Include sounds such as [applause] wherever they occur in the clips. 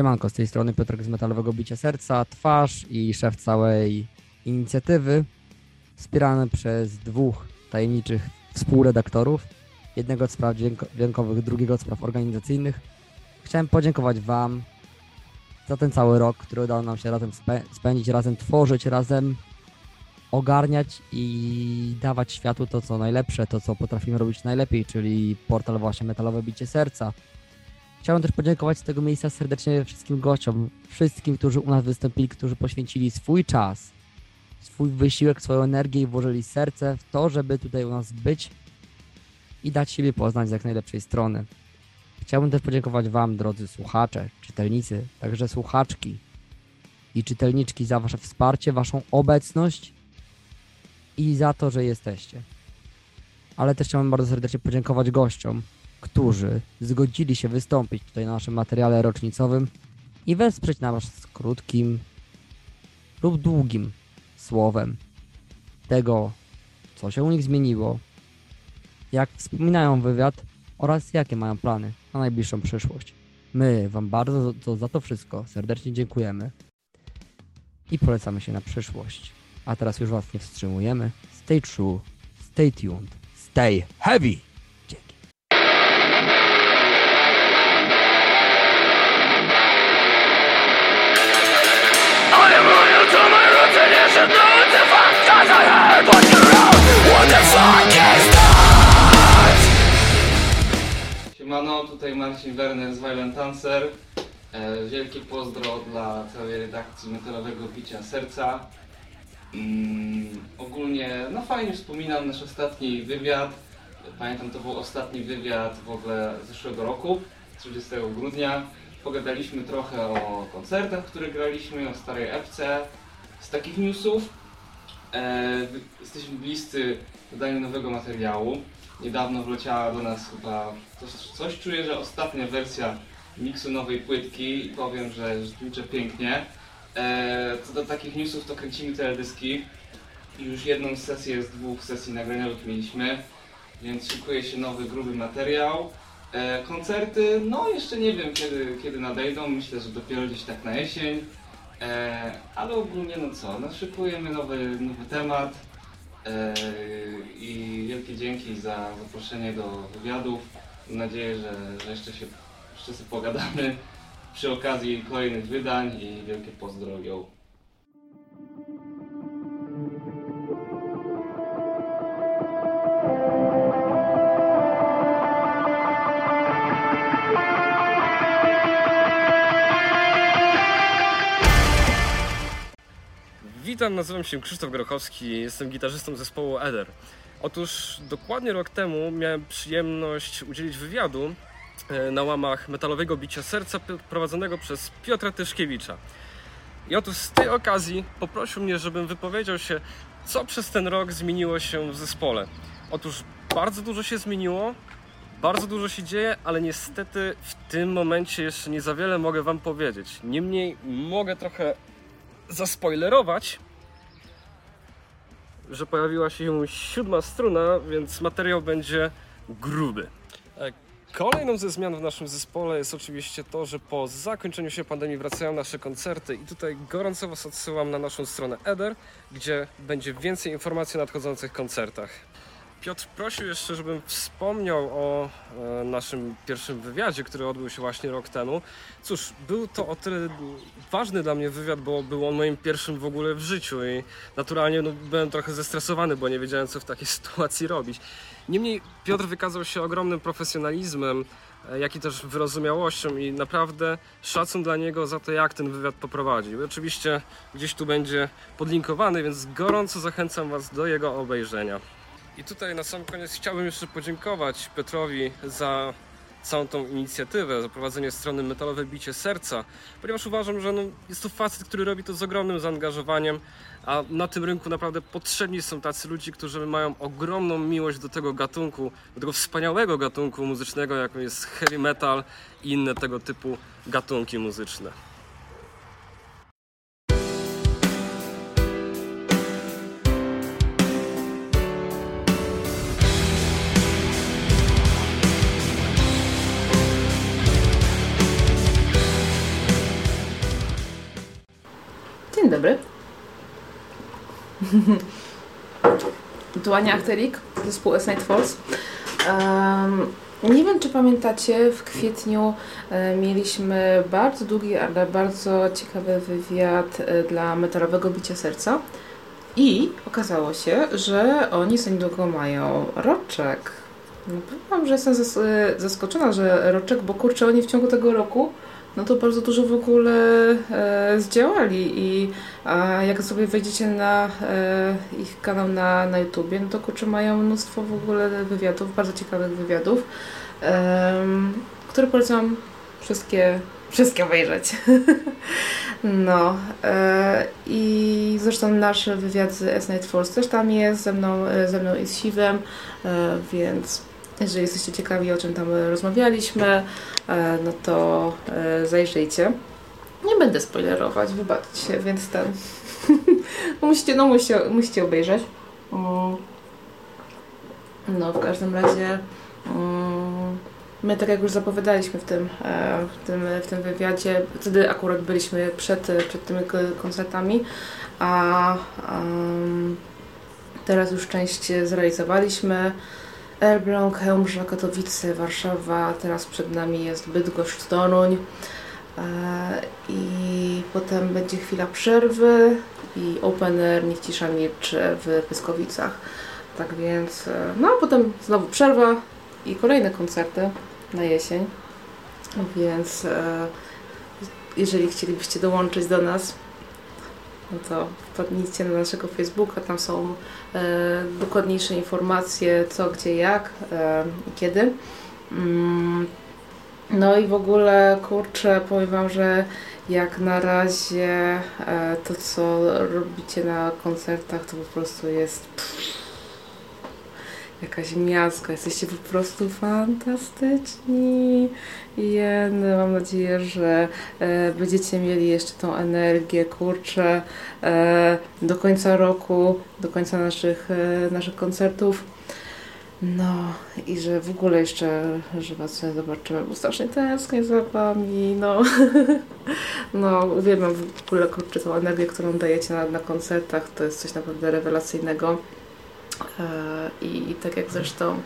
Siemanko, z tej strony Piotrek z Metalowego Bicia Serca, twarz i szef całej inicjatywy, wspierany przez dwóch tajemniczych współredaktorów, jednego od spraw dźwiękowych, drugiego od spraw organizacyjnych. Chciałem podziękować Wam za ten cały rok, który udało nam się razem spędzić, razem tworzyć, razem ogarniać i dawać światu to, co najlepsze, to, co potrafimy robić najlepiej, czyli portal właśnie Metalowe Bicie Serca, Chciałem też podziękować z tego miejsca serdecznie wszystkim gościom, wszystkim, którzy u nas wystąpili, którzy poświęcili swój czas, swój wysiłek, swoją energię i włożyli serce w to, żeby tutaj u nas być i dać siebie poznać z jak najlepszej strony. Chciałbym też podziękować Wam, drodzy słuchacze, czytelnicy, także słuchaczki i czytelniczki za Wasze wsparcie, Waszą obecność i za to, że jesteście. Ale też chciałbym bardzo serdecznie podziękować gościom, którzy zgodzili się wystąpić tutaj na naszym materiale rocznicowym i wesprzeć nas krótkim lub długim słowem tego, co się u nich zmieniło, jak wspominają wywiad oraz jakie mają plany na najbliższą przyszłość. My Wam bardzo za to wszystko serdecznie dziękujemy i polecamy się na przyszłość. A teraz już Was nie wstrzymujemy. Stay true, stay tuned, stay heavy! Siemano, tutaj Marcin Werner z Violent Answer. E, wielkie pozdro dla całej redakcji Metalowego Bicia Serca. Mm, ogólnie, no fajnie wspominam nasz ostatni wywiad. Pamiętam, to był ostatni wywiad w ogóle zeszłego roku, 30 grudnia. Pogadaliśmy trochę o koncertach, które graliśmy, o starej epce. Z takich newsów e, jesteśmy bliscy wydaniu nowego materiału. Niedawno wleciała do nas chyba coś, coś czuję, że ostatnia wersja miksu nowej płytki i powiem, że życzę pięknie. E, co do takich newsów, to kręcimy teledyski. Już jedną sesję z dwóch sesji nagraniowych mieliśmy, więc szykuje się nowy, gruby materiał. E, koncerty, no jeszcze nie wiem kiedy, kiedy nadejdą, myślę, że dopiero gdzieś tak na jesień. E, ale ogólnie no co, no szykujemy nowy, nowy temat i wielkie dzięki za zaproszenie do wywiadów. Mam nadzieję, że, że jeszcze się jeszcze pogadamy przy okazji kolejnych wydań i wielkie pozdrowienia. Witam, nazywam się Krzysztof Grochowski, jestem gitarzystą zespołu Eder. Otóż dokładnie rok temu miałem przyjemność udzielić wywiadu e, na łamach metalowego bicia serca prowadzonego przez Piotra Tyszkiewicza. I otóż z tej okazji poprosił mnie, żebym wypowiedział się, co przez ten rok zmieniło się w zespole. Otóż bardzo dużo się zmieniło, bardzo dużo się dzieje, ale niestety w tym momencie jeszcze nie za wiele mogę Wam powiedzieć. Niemniej mogę trochę zaspoilerować, że pojawiła się siódma struna, więc materiał będzie gruby. E, kolejną ze zmian w naszym zespole jest oczywiście to, że po zakończeniu się pandemii wracają nasze koncerty i tutaj gorąco Was odsyłam na naszą stronę Eder, gdzie będzie więcej informacji o nadchodzących koncertach. Piotr prosił jeszcze, żebym wspomniał o e, naszym pierwszym wywiadzie, który odbył się właśnie rok temu. Cóż, był to o tyle ważny dla mnie wywiad, bo był on moim pierwszym w ogóle w życiu i naturalnie no, byłem trochę zestresowany, bo nie wiedziałem, co w takiej [laughs] sytuacji robić. Niemniej Piotr wykazał się ogromnym profesjonalizmem, e, jak i też wyrozumiałością i naprawdę szacun dla niego za to, jak ten wywiad poprowadził. Oczywiście gdzieś tu będzie podlinkowany, więc gorąco zachęcam Was do jego obejrzenia. I tutaj na sam koniec chciałbym jeszcze podziękować Petrowi za całą tą inicjatywę, za prowadzenie strony Metalowe Bicie Serca, ponieważ uważam, że no, jest to facet, który robi to z ogromnym zaangażowaniem, a na tym rynku naprawdę potrzebni są tacy ludzie, którzy mają ogromną miłość do tego gatunku, do tego wspaniałego gatunku muzycznego, jakim jest heavy metal i inne tego typu gatunki muzyczne. [laughs] Duania Achterik, zespół S Night Falls. Um, nie wiem, czy pamiętacie, w kwietniu e, mieliśmy bardzo długi, ale bardzo ciekawy wywiad e, dla metalowego bicia serca. I okazało się, że oni za niedługo mają roczek. No, powiem że jestem e, zaskoczona, że roczek, bo kurczę, oni w ciągu tego roku no to bardzo dużo w ogóle e, zdziałali i a jak sobie wejdziecie na e, ich kanał na, na YouTubie, no to kurczę mają mnóstwo w ogóle wywiadów, bardzo ciekawych wywiadów, em, które polecam wszystkie, wszystkie obejrzeć. [laughs] no e, i zresztą nasz wywiad z S Night Force też tam jest, ze mną, e, ze mną i z Siwem, e, więc jeżeli jesteście ciekawi o czym tam rozmawialiśmy, e, no to e, zajrzyjcie. Nie będę spoilerować, wybaczcie, więc ten. [laughs] musicie, no musicie, musicie obejrzeć. Mm. No, w każdym razie. mm, My, tak jak już zapowiadaliśmy w tym, e, w tym, w tym wywiadzie, wtedy akurat byliśmy przed, przed tymi koncertami, a em, teraz już część zrealizowaliśmy. Elbląg, Chełmża, Katowice, Warszawa, teraz przed nami jest Bydgoszcz, Toruń. E, I potem będzie chwila przerwy i open air Niech Cisza Milczy w Pyskowicach. Tak więc, e, no a potem znowu przerwa i kolejne koncerty na jesień. Więc e, jeżeli chcielibyście dołączyć do nas, no to wpadnijcie na naszego Facebooka, tam są e, dokładniejsze informacje co, gdzie, jak e, i kiedy. Mm, no i w ogóle, kurczę, powiem Wam, że jak na razie e, to, co robicie na koncertach, to po prostu jest pff, jakaś miazga. Jesteście po prostu fantastyczni. I mam nadzieję, że e, będziecie mieli jeszcze tą energię, kurczę, e, do końca roku, do końca naszych, e, naszych koncertów. No i że w ogóle jeszcze, że Was zobaczymy, bo strasznie tęsknię za Wami, no. [laughs] no, uwielbiam w ogóle, kurczę, tą energię, którą dajecie na, na koncertach, to jest coś naprawdę rewelacyjnego. I, tak jak zresztą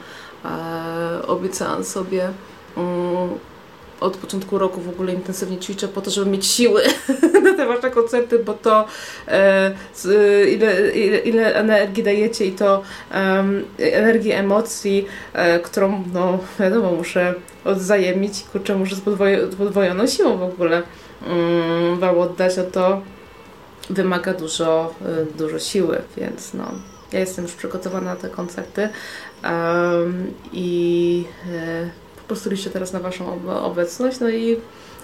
e, obiecałam sobie, mm, od początku roku w ogóle intensywnie ćwiczę po to, żeby mieć siły [laughs] na te wasze koncerty, bo to e, ile, ile, ile energii dajecie i to em, energii emocji, e, którą no wiadomo muszę odzajemić, kurczę muszę z podwojo, podwojoną siłą w ogóle mm, wam oddać, no to wymaga dużo, dużo siły, więc no ja jestem już przygotowana na te koncerty em, i e, po prostu liczę teraz na Waszą ob- obecność, no i,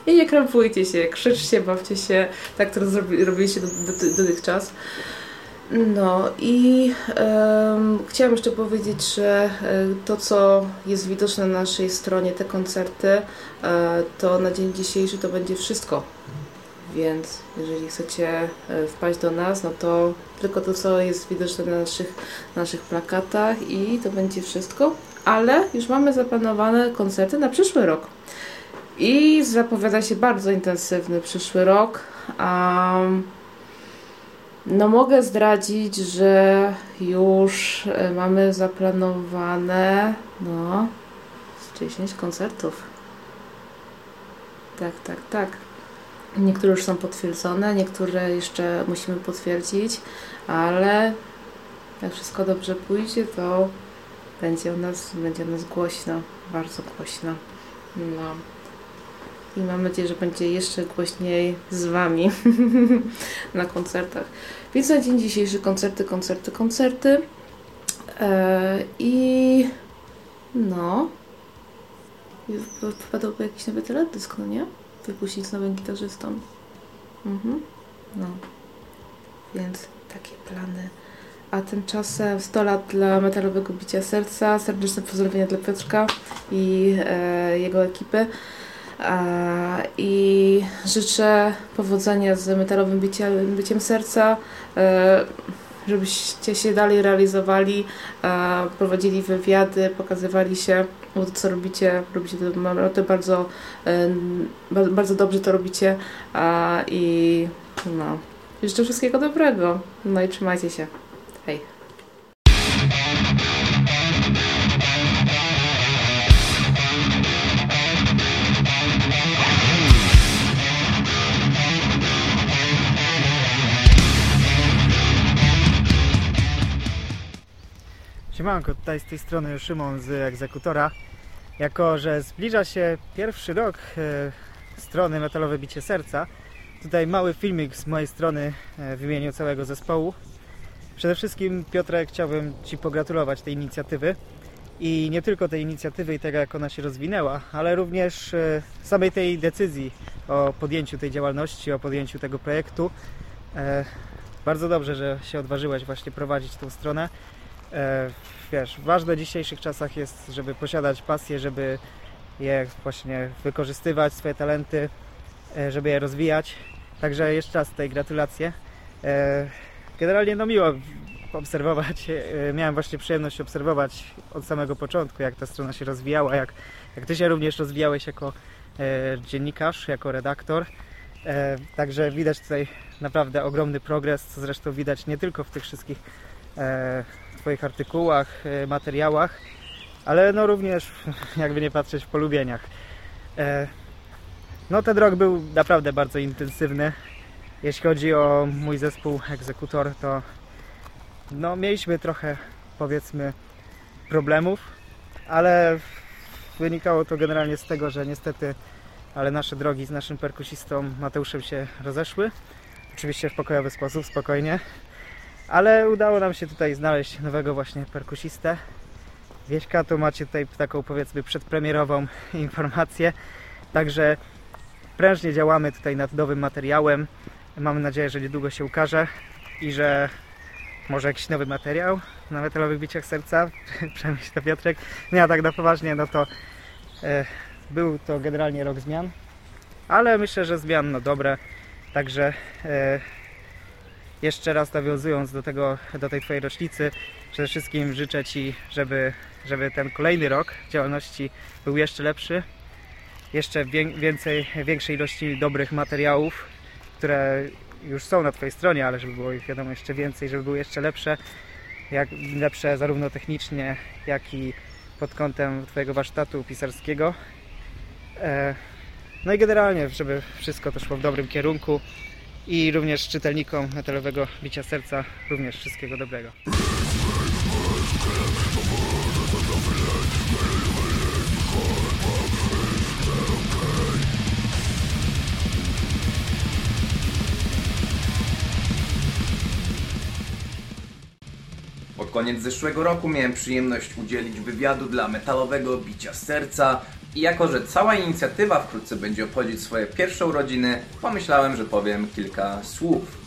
i nie krępujcie się, krzyczcie, bawcie się, tak to robiliście do, do, dotychczas. No i em, chciałam jeszcze powiedzieć, że e, to, co jest widoczne na naszej stronie, te koncerty, e, to na dzień dzisiejszy to będzie wszystko. Więc jeżeli chcecie e, wpaść do nas, no to tylko to, co jest widoczne na naszych, naszych plakatach i to będzie wszystko. Ale już mamy zaplanowane koncerty na przyszły rok. I zapowiada się bardzo intensywny przyszły rok. Um, no mogę zdradzić, że już e, mamy zaplanowane no z 10 koncertów. Tak, tak, tak. Niektóre już są potwierdzone, niektóre jeszcze musimy potwierdzić, ale jak wszystko dobrze pójdzie, to będzie u nas, będzie u nas głośno, bardzo głośno. No. I mam nadzieję, że będzie jeszcze głośniej z Wami [laughs] na koncertach. Więc na dzień dzisiejszy koncerty, koncerty, koncerty. Eee, I no. I w- Wpadłby jakiś nowy teledysk, no nie? Wypuścić z nowym gitarzystą. Mhm. No. Więc takie plany. A tymczasem 100 lat dla metalowego bicia serca. Serdeczne pozdrowienia dla Piotrka i e, jego ekipy. E, I życzę powodzenia z metalowym biciem, biciem serca, e, żebyście się dalej realizowali, e, prowadzili wywiady, pokazywali się, bo to co robicie, robicie to, to bardzo, e, ba- bardzo dobrze to robicie i no, życzę wszystkiego dobrego. No i trzymajcie się. Hej! Siemanko, tutaj z tej strony Szymon z Egzekutora. Jako, że zbliża się pierwszy rok e, strony Metalowe Bicie Serca, tutaj mały filmik z mojej strony e, w imieniu całego zespołu. Przede wszystkim Piotrek chciałbym Ci pogratulować tej inicjatywy i nie tylko tej inicjatywy i tego jak ona się rozwinęła, ale również e, samej tej decyzji o podjęciu tej działalności, o podjęciu tego projektu. Bardzo dobrze, że się odważyłeś właśnie prowadzić tą stronę. E, wiesz, ważne w dzisiejszych czasach jest, żeby posiadać pasję, żeby je właśnie wykorzystywać, swoje talenty, e, żeby je rozwijać. Także jeszcze raz tutaj gratulacje. E, Generalnie no miło obserwować, miałem właśnie przyjemność obserwować od samego początku, jak ta strona się rozwijała, jak, jak Ty się również rozwijałeś jako dziennikarz, jako redaktor. Także widać tutaj naprawdę ogromny progres, co zresztą widać nie tylko w tych wszystkich Twoich artykułach, e, materiałach, ale no również, [laughs] jakby nie patrzeć, w polubieniach. E, No ten rok był naprawdę bardzo intensywny. Jeśli chodzi o mój zespół egzekutor, to no mieliśmy trochę powiedzmy problemów, ale wynikało to generalnie z tego, że niestety ale nasze drogi z naszym perkusistą Mateuszem się rozeszły. Oczywiście w pokojowy sposób, spokojnie. Ale udało nam się tutaj znaleźć nowego właśnie perkusistę. Wieśka, to macie tutaj taką powiedzmy przedpremierową [laughs] informację. Także prężnie działamy tutaj nad nowym materiałem. Mamy nadzieję, że niedługo się ukaże i że może jakiś nowy materiał na metalowych biciach serca. [laughs] Przynajmniej to Piotrek. Nie, a tak na poważnie, no to e, był to generalnie rok zmian. Ale myślę, że zmian no dobre. Także e, jeszcze raz nawiązując do, tego, do tej Twojej rocznicy, przede wszystkim życzę Ci, żeby, żeby ten kolejny rok działalności był jeszcze lepszy, jeszcze wię- więcej, większej ilości dobrych materiałów, które już są na Twojej stronie, ale żeby było ich wiadomo jeszcze więcej, żeby były jeszcze lepsze, jak, lepsze zarówno technicznie, jak i pod kątem Twojego warsztatu pisarskiego. E, no i generalnie, żeby wszystko to szło w dobrym kierunku i również czytelnikom metalowego bicia serca również wszystkiego dobrego. Pod koniec zeszłego roku miałem przyjemność udzielić wywiadu dla metalowego bicia serca i jako, że cała inicjatywa wkrótce będzie obchodzić swoje pierwsze urodziny, pomyślałem, że powiem kilka słów.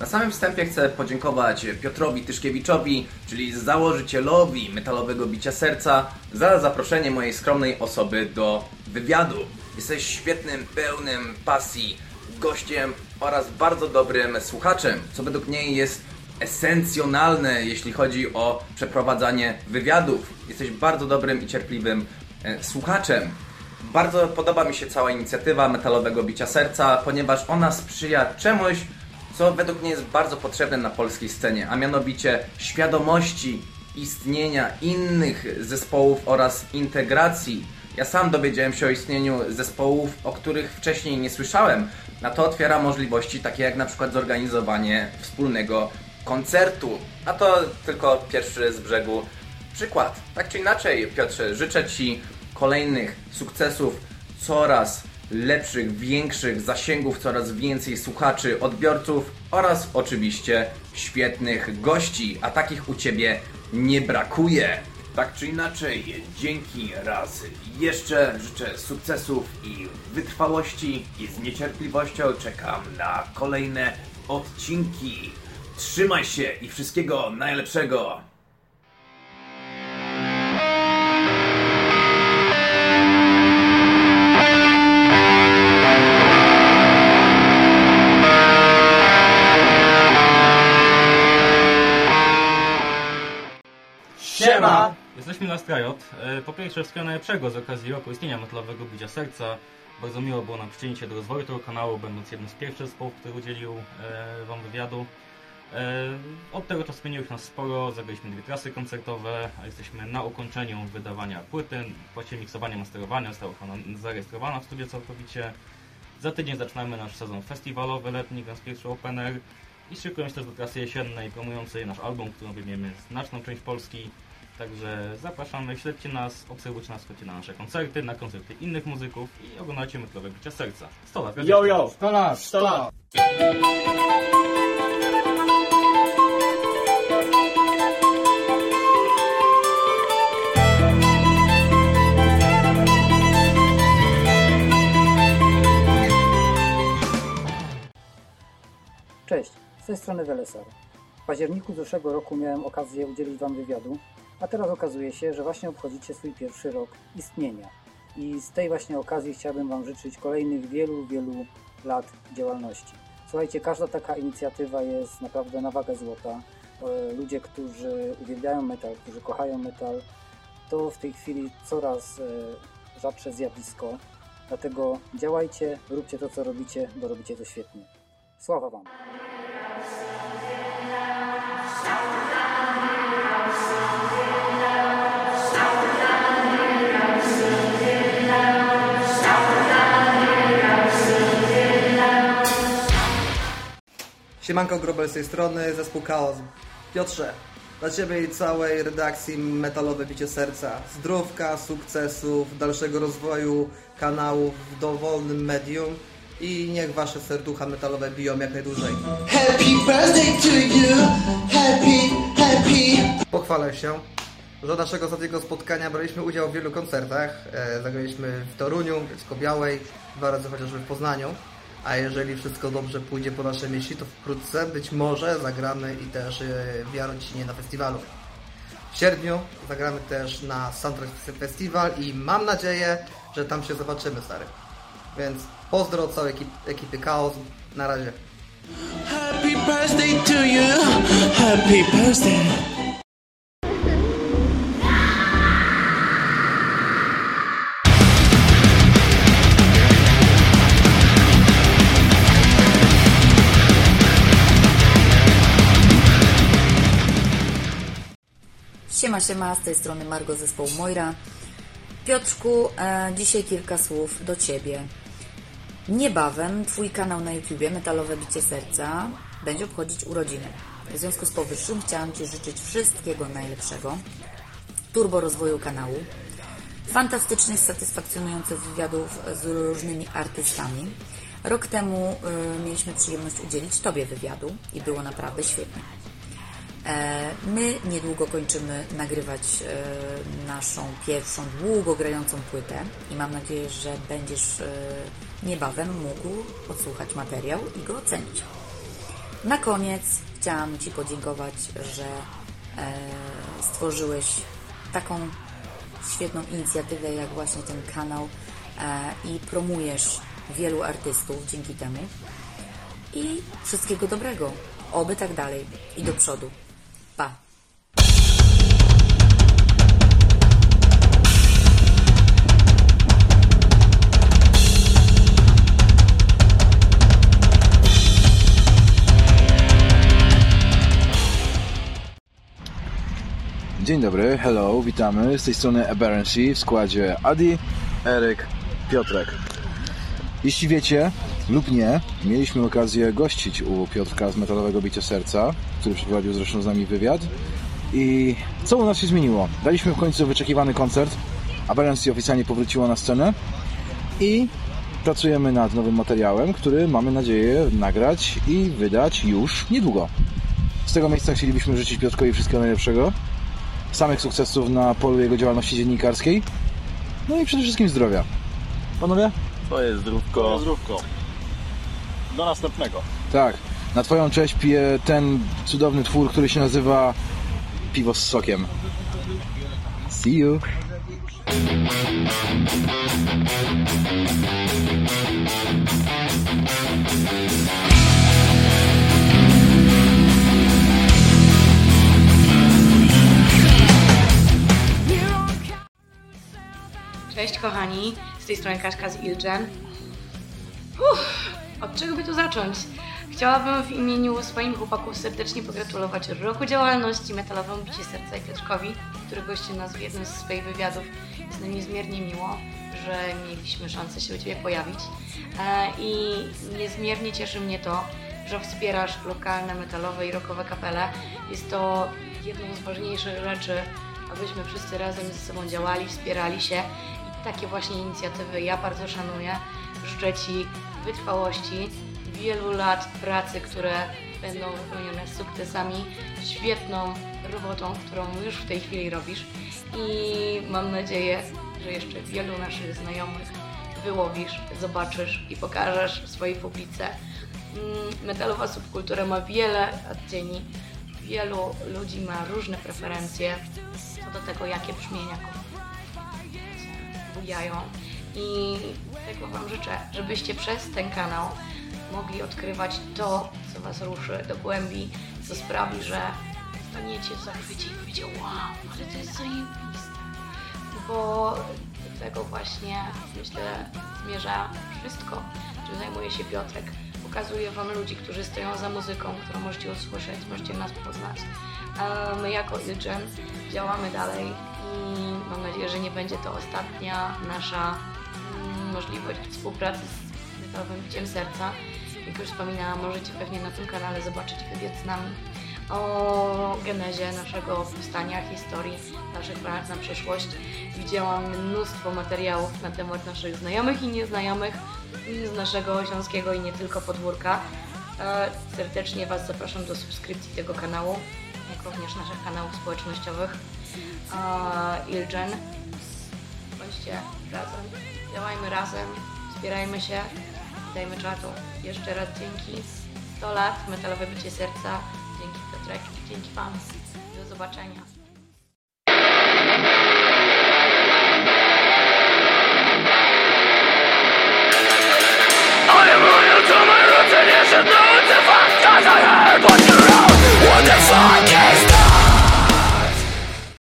Na samym wstępie chcę podziękować Piotrowi Tyszkiewiczowi, czyli założycielowi metalowego bicia serca, za zaproszenie mojej skromnej osoby do wywiadu. Jesteś świetnym, pełnym pasji gościem oraz bardzo dobrym słuchaczem, co według mnie jest esencjonalne, jeśli chodzi o przeprowadzanie wywiadów. Jesteś bardzo dobrym i cierpliwym słuchaczem. Bardzo podoba mi się cała inicjatywa metalowego bicia serca, ponieważ ona sprzyja czemuś, co według mnie jest bardzo potrzebne na polskiej scenie, a mianowicie świadomości istnienia innych zespołów oraz integracji. Ja sam dowiedziałem się o istnieniu zespołów, o których wcześniej nie słyszałem, a to otwiera możliwości takie jak na przykład zorganizowanie wspólnego koncertu. A to tylko pierwszy z brzegu przykład. Tak czy inaczej, Piotrze, życzę Ci kolejnych sukcesów, coraz lepszych, większych zasięgów, coraz więcej słuchaczy, odbiorców oraz oczywiście świetnych gości, a takich u Ciebie nie brakuje. Tak czy inaczej, dzięki raz jeszcze życzę sukcesów i wytrwałości i z niecierpliwością czekam na kolejne odcinki. Trzymaj się i wszystkiego najlepszego! Jesteśmy na Strajot. E, Po pierwsze, wszystkiego najlepszego z okazji roku istnienia metalowego Bicia Serca. Bardzo miło było nam przyczynić się do rozwoju tego kanału, będąc jednym z pierwszych zespołów, który udzielił e, Wam wywiadu. E, Od tego czasu zmieniło się nas sporo, zagraliśmy dwie trasy koncertowe, a jesteśmy na ukończeniu wydawania płyty, właściwie miksowania, masterowania, została ona zarejestrowana w studio całkowicie. Za tydzień zaczynamy nasz sezon festiwalowy, letni Grand Prix Open Air i szykujemy się też do trasy jesiennej, promującej nasz album, który obejmiemy znaczną część Polski. Także zapraszamy, śledźcie nas, obserwujcie nas, chodźcie na nasze koncerty, na koncerty innych muzyków i oglądajcie Metalowe Bicia Serca. 100 lat, Yo, yo! 100 lat! 100 lat! Cześć, z tej strony Welesar. W październiku zeszłego roku miałem okazję udzielić Wam wywiadu, a teraz okazuje się, że właśnie obchodzicie swój pierwszy rok istnienia. I z tej właśnie okazji chciałbym Wam życzyć kolejnych wielu, wielu lat działalności. Słuchajcie, każda taka inicjatywa jest naprawdę na wagę złota. E, Ludzie, którzy uwielbiają metal, którzy kochają metal, to w tej chwili coraz e, rzadsze zjawisko. Dlatego działajcie, róbcie to, co robicie, bo robicie to świetnie. Sława Wam! Siemanko Grobel z tej strony, zespół Chaos. Piotrze, dla Ciebie i całej redakcji Metalowe Bicie Serca. Zdrówka, sukcesów, dalszego rozwoju kanału w dowolnym medium i niech Wasze serducha metalowe biją jak najdłużej. Happy birthday to you. Happy, happy. Pochwalę się, że od naszego ostatniego spotkania braliśmy udział w wielu koncertach. E, zagraliśmy w Toruniu, Bielsko Białej, dwa razy chociażby w Poznaniu. A jeżeli wszystko dobrze pójdzie po naszej myśli, to wkrótce być może zagramy i też e, w Jarocinie na festiwalu. W sierpniu zagramy też na Soundtrack Festival i mam nadzieję, że tam się zobaczymy, stary. Więc pozdro całej ekip, ekipy Chaos. Na razie. Happy birthday to you. Happy birthday. Siema, siema, z tej strony Margo zespołu Moira. Piotrku, e, dzisiaj kilka słów do Ciebie. Niebawem Twój kanał na YouTubie Metalowe Bicie Serca będzie obchodzić urodziny. W związku z powyższym chciałam Ci życzyć wszystkiego najlepszego, turbo rozwoju kanału, fantastycznych, satysfakcjonujących wywiadów z różnymi artystami. Rok temu y, mieliśmy przyjemność udzielić Tobie wywiadu i było naprawdę świetnie. E, My niedługo kończymy nagrywać e, naszą pierwszą długo grającą płytę i mam nadzieję, że będziesz e, niebawem mógł odsłuchać materiał i go ocenić. Na koniec chciałam Ci podziękować, że stworzyłeś taką świetną inicjatywę jak właśnie ten kanał i promujesz wielu artystów dzięki temu. I wszystkiego dobrego. Oby tak dalej i do przodu. Pa! Dzień dobry, hello, witamy. Z tej strony Aberrancy w składzie Adi, Eryk, Piotrek. Jeśli wiecie lub nie, mieliśmy okazję gościć u Piotrka z Metalowego Bicia Serca, który przeprowadził zresztą z nami wywiad. I co u nas się zmieniło? Daliśmy w końcu wyczekiwany koncert, Aberrancy oficjalnie powróciła na scenę i pracujemy nad nowym materiałem, który mamy nadzieję nagrać i wydać już niedługo. Z tego miejsca chcielibyśmy życzyć Piotrkowi wszystkiego najlepszego, samych sukcesów na polu jego działalności dziennikarskiej, no i przede wszystkim zdrowia. Panowie? To jest zdrówko. To jest zdrówko. Do następnego. Tak. Na Twoją cześć piję ten cudowny twór, który się nazywa Piwo z sokiem. See you! Cześć kochani, tej strony Kaszka z Ilgen. Uff, od czego by tu zacząć? Chciałabym w imieniu swoim chłopaków serdecznie pogratulować roku działalności metalowemu Bicie Serca i Piotrkowi, który gościł nas w jednym z swoich wywiadów. Jest nam niezmiernie miło, że mieliśmy szansę się u Ciebie pojawić E, i niezmiernie cieszy mnie to, że wspierasz lokalne metalowe i rockowe kapele. Jest to jedną z ważniejszych rzeczy, abyśmy wszyscy razem ze sobą działali, wspierali się takie właśnie inicjatywy ja bardzo szanuję. Życzę Ci wytrwałości, wielu lat pracy, które będą wypełnione sukcesami, świetną robotą, którą już w tej chwili robisz i mam nadzieję, że jeszcze wielu naszych znajomych wyłowisz, zobaczysz i pokażesz w swojej publice. Mm, Metalowa subkultura ma wiele odcieni, wielu ludzi ma różne preferencje co do tego, jakie brzmienia bujają i tego Wam życzę, żebyście przez ten kanał mogli odkrywać to, co Was ruszy do głębi, co sprawi, że staniecie w zachwycie i powiecie wow, ale to jest zajebiste. Bo do tego właśnie myślę zmierza wszystko, czym zajmuje się Piotrek. Pokazuje Wam ludzi, którzy stoją za muzyką, którą możecie usłyszeć, możecie nas poznać. My jako Ilgen działamy dalej i mam nadzieję, że nie będzie to ostatnia nasza mm, możliwość współpracy z Metalowym Biciem Serca. Jak już wspominałam, możecie pewnie na tym kanale zobaczyć wywiad z nami o genezie naszego powstania, historii, naszych planach na przyszłość. Widziałam mnóstwo materiałów na temat naszych znajomych i nieznajomych z naszego śląskiego i nie tylko podwórka. E, Serdecznie Was zapraszam do subskrypcji tego kanału, jak również naszych kanałów społecznościowych Ilgen. Bądźcie razem, działajmy razem, wspierajmy się, dajmy czatu. Jeszcze raz dzięki 100 lat, metalowe bicie serca, dzięki Piotrek i dzięki Wam. Do zobaczenia. I am loyal to my roots and you should know a fact Cause I heard what you wrote What the fuck is this?